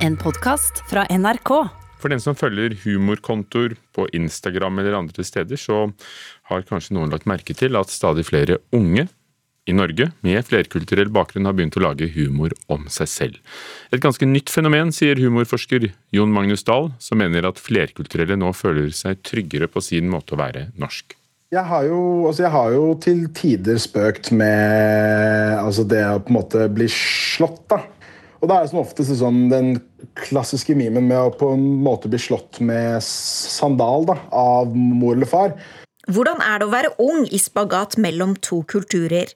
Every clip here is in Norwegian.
En podkast fra NRK. For den som følger humorkontoer på Instagram eller andre steder, så har kanskje noen lagt merke til at stadig flere unge i Norge med flerkulturell bakgrunn har begynt å lage humor om seg selv. Et ganske nytt fenomen, sier humorforsker Jon Magnus Dahl, som mener at flerkulturelle nå føler seg tryggere på sin måte å være norsk. Jeg har, jo, altså jeg har jo til tider spøkt med altså det å på en måte bli slått, da. Og da er det som oftest sånn, den klassiske mimen med å på en måte bli slått med sandal da, av mor eller far. Hvordan er det å være ung i spagat mellom to kulturer?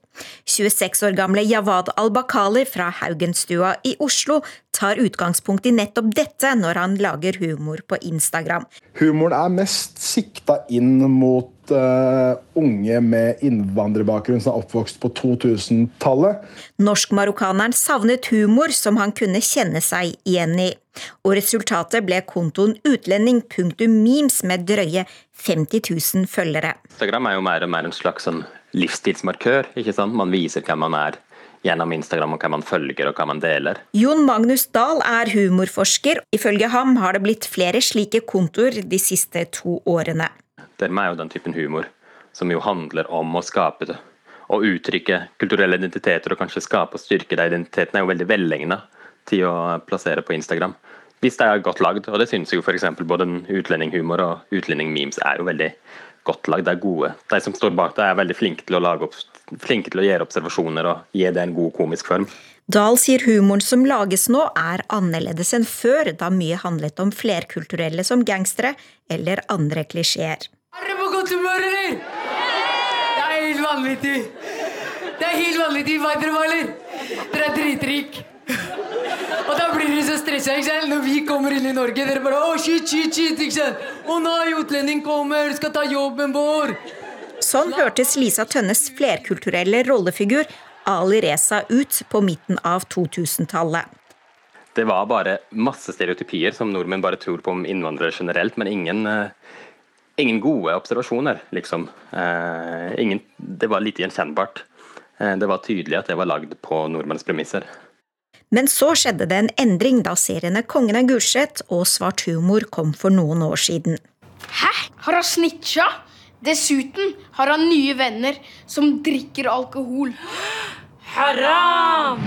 26 år gamle Jawad al-Bakali fra Haugenstua i Oslo tar utgangspunkt i nettopp dette når han lager humor på Instagram. Humoren er mest sikta inn mot uh, unge med innvandrerbakgrunn som er oppvokst på 2000-tallet. Norsk-marokkaneren savnet humor som han kunne kjenne seg igjen i. Og resultatet ble kontoen utlending.memes med drøye 50 000 følgere. Instagram er jo mer og mer en slags sånn livsstilsmarkør. ikke sant? Man viser hvem man er gjennom Instagram, og hva man følger og hva man deler. Jon Magnus Dahl er humorforsker. Ifølge ham har det blitt flere slike kontoer de siste to årene. Dermed er jo den typen humor som jo handler om å skape det, og uttrykke kulturelle identiteter og kanskje skape og styrke de identitetene, er jo veldig velegna til å plassere på Instagram. Hvis det er godt lagd, og det synes jeg jo f.eks. både utlendinghumor og utlendingmemes er jo veldig godt lagd. De er gode. De som står bak det, er veldig flinke til å, lage opp, flinke til å gjøre observasjoner og gi det en god komisk form. Dahl sier humoren som lages nå er annerledes enn før, da mye handlet om flerkulturelle som gangstere eller andre klisjeer. Er dere på godt humør, eller? Det er helt vanvittig. Det er helt vanvittig. Veit dere hva, eller? Dere er dritrike. Og da blir dere så stressa når vi kommer inn i Norge. Dere bare Å, shit, shit, shit. ikke sant? Å nei, utlending kommer, skal ta jobben vår. Sånn hørtes Lisa Tønnes flerkulturelle rollefigur Ali Reza ut på midten av 2000-tallet. Det var bare masse stereotypier som nordmenn bare tror på om innvandrere generelt, men ingen uh, ingen gode observasjoner, liksom. Eh, ingen, det var lite gjenkjennbart. Eh, det var tydelig at det var lagd på nordmenns premisser. Men så skjedde det en endring da seriene Kongen av Gulset og Svart humor kom for noen år siden. Hæ? Har han snitcha? Dessuten har han nye venner som drikker alkohol. Haram!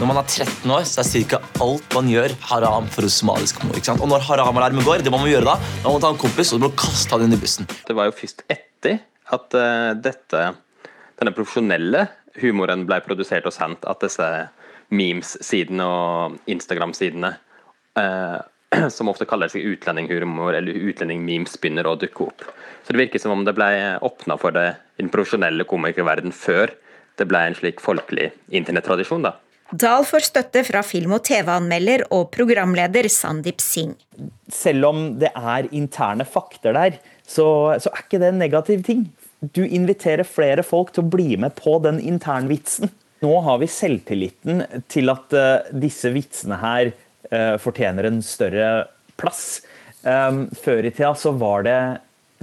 Når man er 13 år, så er ca. alt man gjør, haram for somalisk mor. ikke sant? Og når haram-alarmen går, det må man gjøre da, da må man ta en kompis og kaste han inn i bussen. Det var jo først etter at uh, dette, denne profesjonelle humoren ble produsert og sendt, at disse memes-sidene og Instagram-sidene uh, som ofte kaller seg utlendinghumor eller utlendingmemes, begynner å dukke opp. Så det virker som om det ble åpna for det i den profesjonelle komikerverdenen før det ble en slik folkelig internettradisjon. da. Dahl får støtte fra film- og TV-anmelder og programleder Sandeep Singh. Selv om det er interne fakter der, så, så er ikke det en negativ ting. Du inviterer flere folk til å bli med på den internvitsen. Nå har vi selvtilliten til at uh, disse vitsene her fortjener en større plass. Før i tida så var det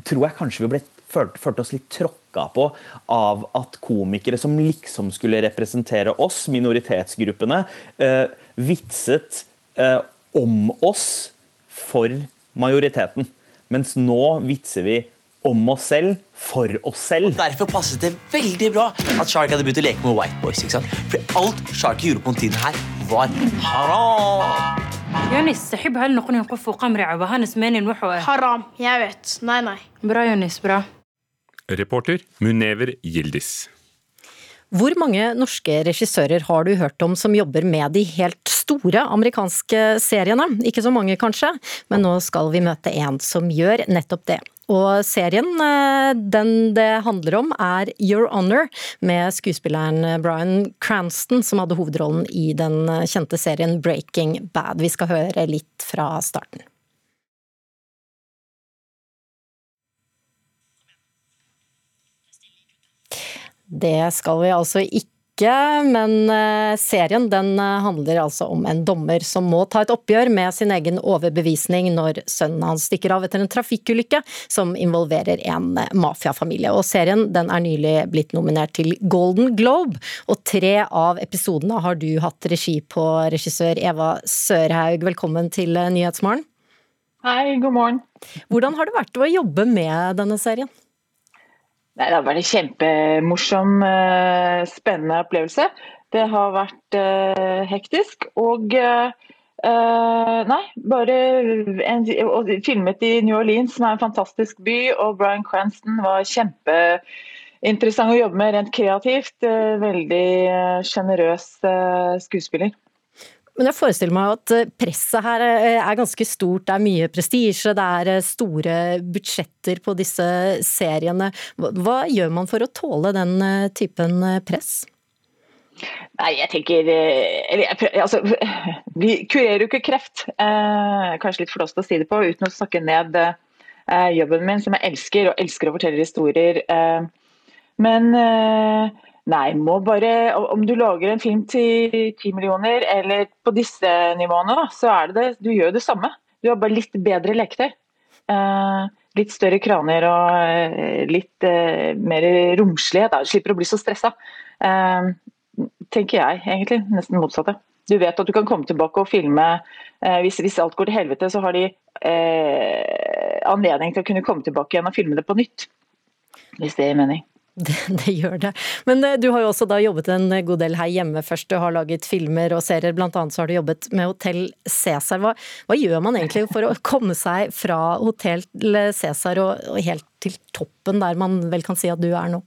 Tror jeg kanskje vi ble følte oss litt tråkka på av at komikere som liksom skulle representere oss, minoritetsgruppene, eh, vitset eh, om oss for majoriteten. Mens nå vitser vi om oss selv for oss selv. Og derfor passet det veldig bra at Shark hadde begynt å leke med White Boys. ikke sant? For alt Shark gjorde på den tiden her, var haram. يونس تحب هل نكون نقف قمر عبهانس مين نوحو حرام jeg vet nei nei bra Jonis bra Reporter Munever Gildis. Hvor mange norske regissører har du hørt om som jobber med de helt store amerikanske seriene? Ikke så mange kanskje, men nå skal vi møte en som gjør nettopp det. Og serien eh, den det handler om er Your Honor, med skuespilleren Bryan Cranston som hadde hovedrollen i den kjente serien Breaking Bad. Vi skal høre litt fra starten. Det skal vi altså ikke ikke, men eh, serien den eh, handler altså om en dommer som må ta et oppgjør med sin egen overbevisning når sønnen hans stikker av etter en trafikkulykke som involverer en eh, mafiafamilie. Og serien den er nylig blitt nominert til Golden Globe, og tre av episodene har du hatt regi på, regissør Eva Sørhaug. Velkommen til Nyhetsmorgen. Hei, god morgen. Hvordan har det vært å jobbe med denne serien? Nei, det har vært en kjempemorsom, eh, spennende opplevelse. Det har vært uh, hektisk. Og uh, nei, bare en, og filmet i New Orleans, som er en fantastisk by. Og Bryan Cranston var kjempeinteressant å jobbe med rent kreativt. Veldig sjenerøs skuespiller. Men jeg forestiller meg at eh, presset her eh, er ganske stort. Det er mye prestisje, det er eh, store budsjetter på disse seriene. Hva gjør man for å tåle den typen press? Nei, jeg tenker altså, Vi kurerer jo ikke kreft. Eh, kanskje litt flåst å si det på, uten å snakke ned eh, jobben min, som jeg elsker, og elsker å fortelle historier. Eh, men Nei, må bare Om du lager en film til ti millioner, eller på disse nivåene, så er det det. Du gjør det samme. Du har bare litt bedre leketøy. Uh, litt større kraner og uh, litt uh, mer romslighet. Du slipper å bli så stressa. tenker jeg egentlig. Nesten motsatte. Du vet at du kan komme tilbake og filme. Hvis, hvis, alt går til helvete, så har de anledning til å kunne komme tilbake igjen og filme det på nytt. Hvis det gir mening. Det, det, gjør det. Men eh, du har jo også da jobbet en god del her hjemme først. Du har laget filmer og serier, blant annet så har du jobbet med Hotell Cæsar. Hva, hva, gjør man egentlig for å komme seg fra Hotell Cæsar og, og, helt til toppen, der man vel kan si at du er nå?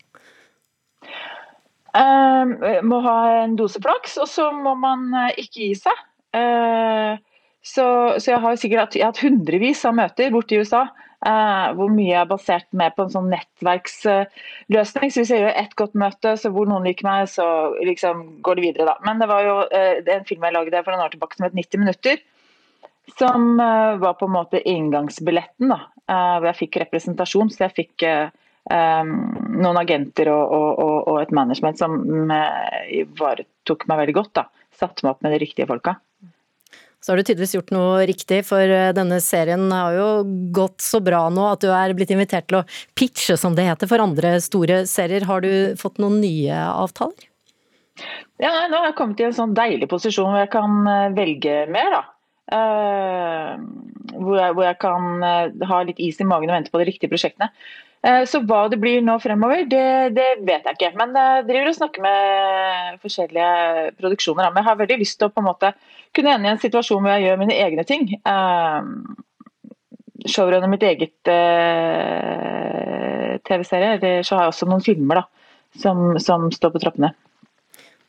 Uh, må ha en dose flaks, og så må man uh, ikke gi seg. Uh, så, så, jeg har sikkert hatt, jeg har hatt hundrevis av møter borte i USA Uh, hvor mye er basert med på en sånn nettverksløsning. Uh, så Hvis jeg gjør ett godt møte, så hvor noen liker meg, så liksom går det videre. da. Men det var jo uh, en film jeg lagde for noen år tilbake som het 90 minutter. Som eh, var på en måte inngangsbilletten, da. hvor jeg fikk representasjon. Så jeg fikk um, noen agenter og, og, og, et management som ivaretok meg veldig godt. da. Satte meg opp med de riktige folka. Så har du tydeligvis gjort noe riktig, for eh, denne serien har jo gått så bra nå at du er blitt invitert til å pitche, som det heter, for andre store serier. Har du fått noen nye avtaler? Ja, nå har jeg kommet i en sånn deilig posisjon hvor jeg kan eh, velge mer, da. Uh, hvor, jeg, hvor, jeg, kan ha litt is i magen og vente på de riktige prosjektene. Uh, så hva det blir nå fremover, det, det vet jeg ikke. Men jeg driver og snakker med forskjellige produksjoner. Men jeg har veldig lyst til å på en måte kunne ende i en situasjon hvor jeg gjør mine egne ting. Showrunner mitt eget TV-serie. Så har jeg også noen filmer da, som, som står på trappene.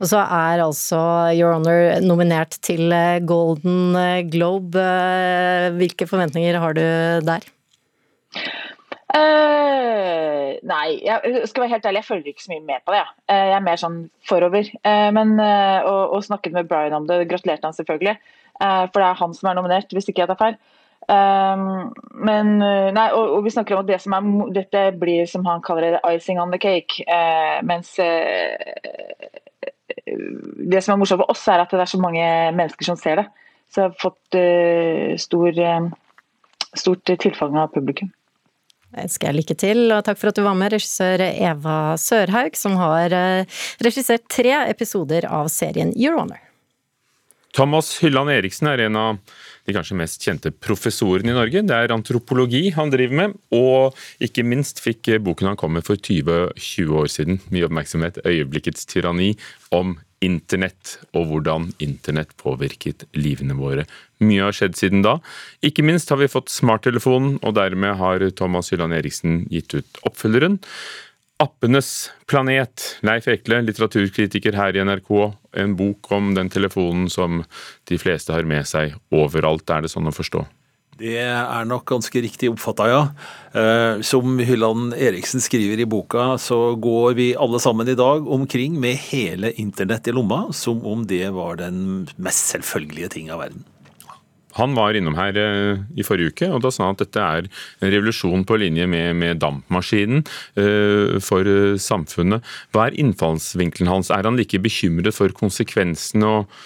Og så er altså Your Honor nominert til eh, Golden eh, Globe. Eh, hvilke forventninger har du der? Uh, nei, jeg skal være helt ærlig, jeg følger ikke så mye med på det. Uh, jeg er mer sånn forover. Uh, men, og, og, snakket med Brian om det, gratulerte han selvfølgelig. for det er han som er nominert, hvis ikke jeg tar feil. men, nei, og, og, vi snakker om at det som er, dette blir som han kaller det icing on the cake. mens det som er morsomt for oss, er at det er så mange mennesker som ser det. Så jeg har fått stor, stort tilfang av publikum. Jeg ønsker jeg lykke til, og takk for at du var med, regissør Eva Sørhaug, som har uh, regissert tre episoder av serien Your Honor. Thomas Hylland Eriksen er en av de kanskje mest kjente professorene i Norge. Det er antropologi han driver med, og ikke minst fikk boken han kom med for 20-20 år siden mye oppmerksomhet, 'Øyeblikkets tyranni', om internett og hvordan internett påvirket livene våre. Mye har skjedd siden da. Ikke minst har vi fått smarttelefonen, og dermed har Thomas Hylland Eriksen gitt ut oppfølgeren. Appenes planet. Leif Ekle, litteraturkritiker her i NRK. En bok om den telefonen som de fleste har med seg overalt. Er det sånn å forstå? Det er nok ganske riktig oppfatta, ja. Eh, som Hylland Eriksen skriver i boka, så går vi alle sammen i dag omkring med hele internett i lomma, som om det var den mest selvfølgelige ting av verden. Han var innom her eh, i forrige uke, og da sa han at dette er en revolusjon på linje med, med dampmaskinen eh, for samfunnet. Hva er innfallsvinkelen hans? Er han like bekymret for konsekvensene og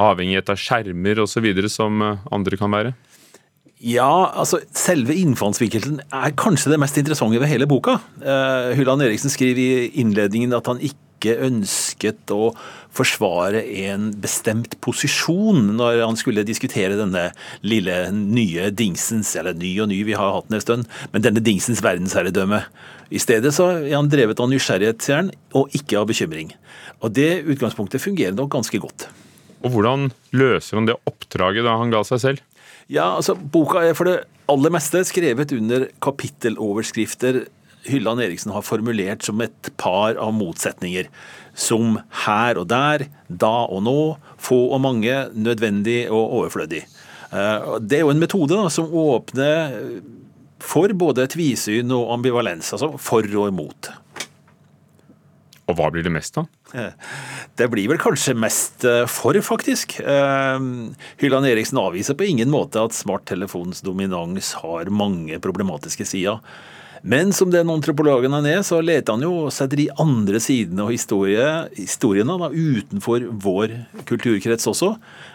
avhengighet av skjermer osv. som andre kan være? Ja, altså selve innfallsvinkelen er kanskje det mest interessante ved hele boka. Uh, Hylland Eriksen skriver i innledningen at han ikke ønsket å forsvare en bestemt posisjon når han skulle diskutere denne lille nye dingsens, eller ny og ny, vi har hatt den en stund, men denne dingsens verdensherredømme. I stedet så er han drevet av nysgjerrighet, sier han, og ikke av bekymring. Og det utgangspunktet fungerer nok ganske godt. Og hvordan løser han det oppdraget da han ga seg selv? Ja, altså Boka er for det aller meste skrevet under kapitteloverskrifter Hylland Eriksen har formulert som et par av motsetninger. Som her og der, da og nå, få og mange, nødvendig og overflødig. Eh, det er jo en metode da, som åpner for både tvisyn og ambivalens, altså for og imot. Og hva blir det mest av? Det blir vel kanskje mest eh, for, faktisk. Hyllan Hylland Eriksen avviser på ingen måte at smarttelefonens dominans har mange problematiske sider. Men som den antropologen han er, så leter han jo også etter de andre sidene av historie, historiene da, utenfor vår kulturkrets også.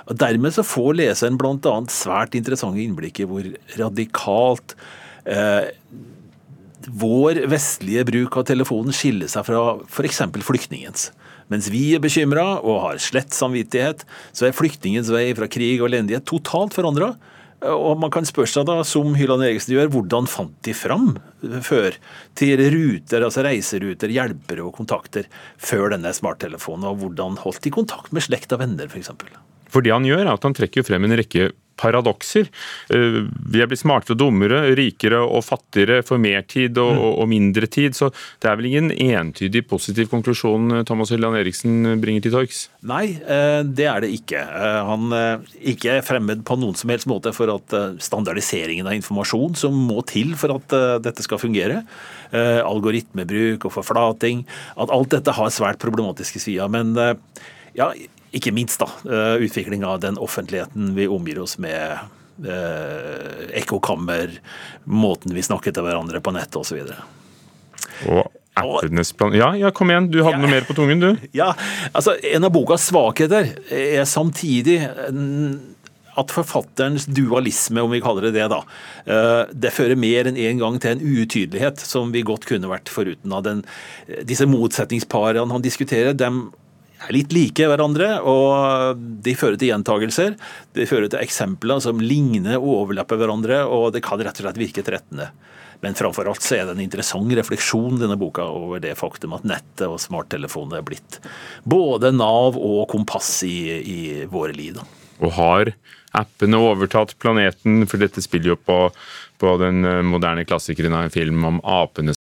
Og Dermed så får leseren bl.a. svært interessante innblikk i hvor radikalt eh, vår vestlige bruk av telefonen skiller seg fra f.eks. flyktningens. Mens vi er bekymra og har slett samvittighet, så er flyktningens vei fra krig og elendighet totalt forandra. Og man kan spørre seg da, som Hylland Eriksen gjør, hvordan fant de fram før til ruter, altså reiseruter, hjelpere og kontakter før denne smarttelefonen? Og hvordan holdt de kontakt med slekt og venner, f.eks.? For det han gjør, er at han trekker frem en rekke paradokser. Eh, vi er blitt smartere og dummere, rikere og fattigere, får mer tid og, og, og, mindre tid. Så det er vel ingen entydig positiv konklusjon eh, Thomas Hylland Eriksen bringer til torgs? Nei, eh, det er det ikke. Han er ikke fremmed på noen som helst måte for at standardiseringen av informasjon som må til for at dette skal fungere, algoritmebruk og forflating, at alt dette har svært problematiske sider. Men ja, ikke minst da, eh, utvikling av den offentligheten vi omgir oss med. Eh, ekkokammer, måten vi snakker til hverandre på nettet osv. Ja, ja, kom igjen, du hadde ja. noe mer på tungen, du? Ja, altså En av bokas svakheter er samtidig at forfatterens dualisme, om vi kaller det det, da, eh, det fører mer enn én en gang til en utydelighet som vi godt kunne vært foruten av. Den, disse motsetningsparene han diskuterer, dem er litt like hverandre, og de fører til gjentagelser. De fører til eksempler som ligner og overlapper hverandre, og det kan rett og slett virke trettende. Men framfor alt så er det en interessant refleksjon denne boka over det faktum at nettet og smarttelefoner er blitt både nav og kompass i, i våre liv. Og har appene overtatt planeten? For dette spiller jo på, på den moderne klassikeren av en film om apene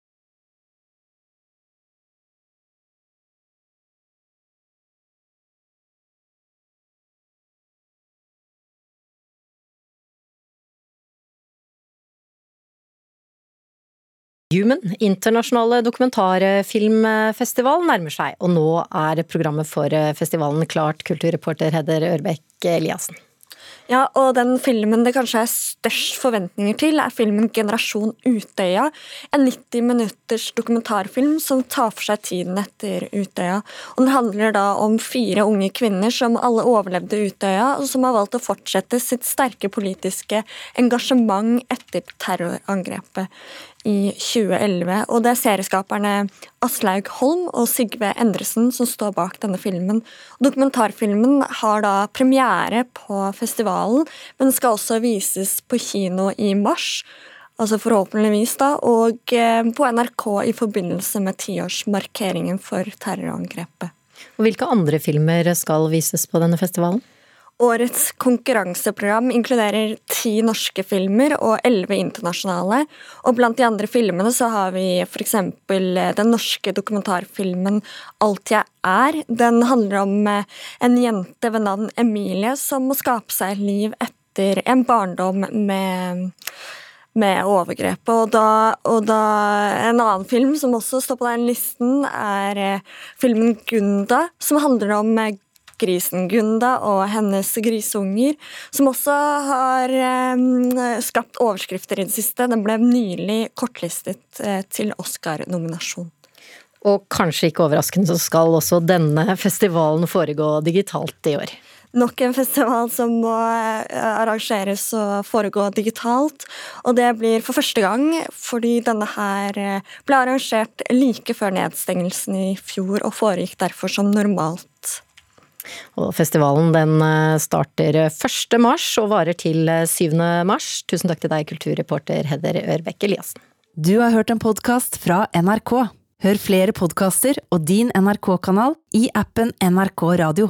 Human, internasjonale dokumentarfilmfestival, nærmer seg, og nå er programmet for festivalen klart, kulturreporter Hedder Ørbekk Eliassen. Ja, og den filmen det kanskje er størst forventninger til, er filmen 'Generasjon Utøya'. En 90 minutters dokumentarfilm som tar for seg tiden etter Utøya. Og Den handler da om fire unge kvinner som alle overlevde Utøya, og som har valgt å fortsette sitt sterke politiske engasjement etter terrorangrepet i 2011. Og det er serieskaperne Aslaug Holm og Sigve Endresen som står bak denne filmen. Dokumentarfilmen har da premiere på festivalen, men skal også vises på kino i mars. Altså forhåpentligvis, da, og eh, på NRK i forbindelse med tiårsmarkeringen for terrorangrepet. Og Hvilke andre filmer skal vises på denne festivalen? Årets konkurranseprogram inkluderer ti norske filmer og elleve internasjonale. Og blant de andre filmene så har vi f.eks. den norske dokumentarfilmen 'Alt jeg er'. Den handler om eh, en jente ved navn Emilie som må skape seg et liv etter en barndom med med overgrepet. Og da, og da, En annen film som også står på den listen, er eh, filmen 'Gunda', som handler om eh, Grisen Gunda og hennes grisunger, som også har skapt overskrifter i det siste. Den ble nylig kortlistet eh, til Oscar-nominasjon. Og kanskje ikke overraskende så skal også denne festivalen foregå digitalt i år. Nok en festival som må eh, arrangeres og foregå digitalt. Og det blir for første gang fordi denne her eh, ble arrangert like før nedstengelsen i fjor, og foregikk derfor som normalt. Og festivalen den eh, starter 1. mars og varer til 7. mars. Tusen takk til deg, kulturreporter Hedder Ørbekk Eliassen. Du har hørt en podkast fra NRK. Hør flere podkaster og din NRK-kanal i appen NRK Radio.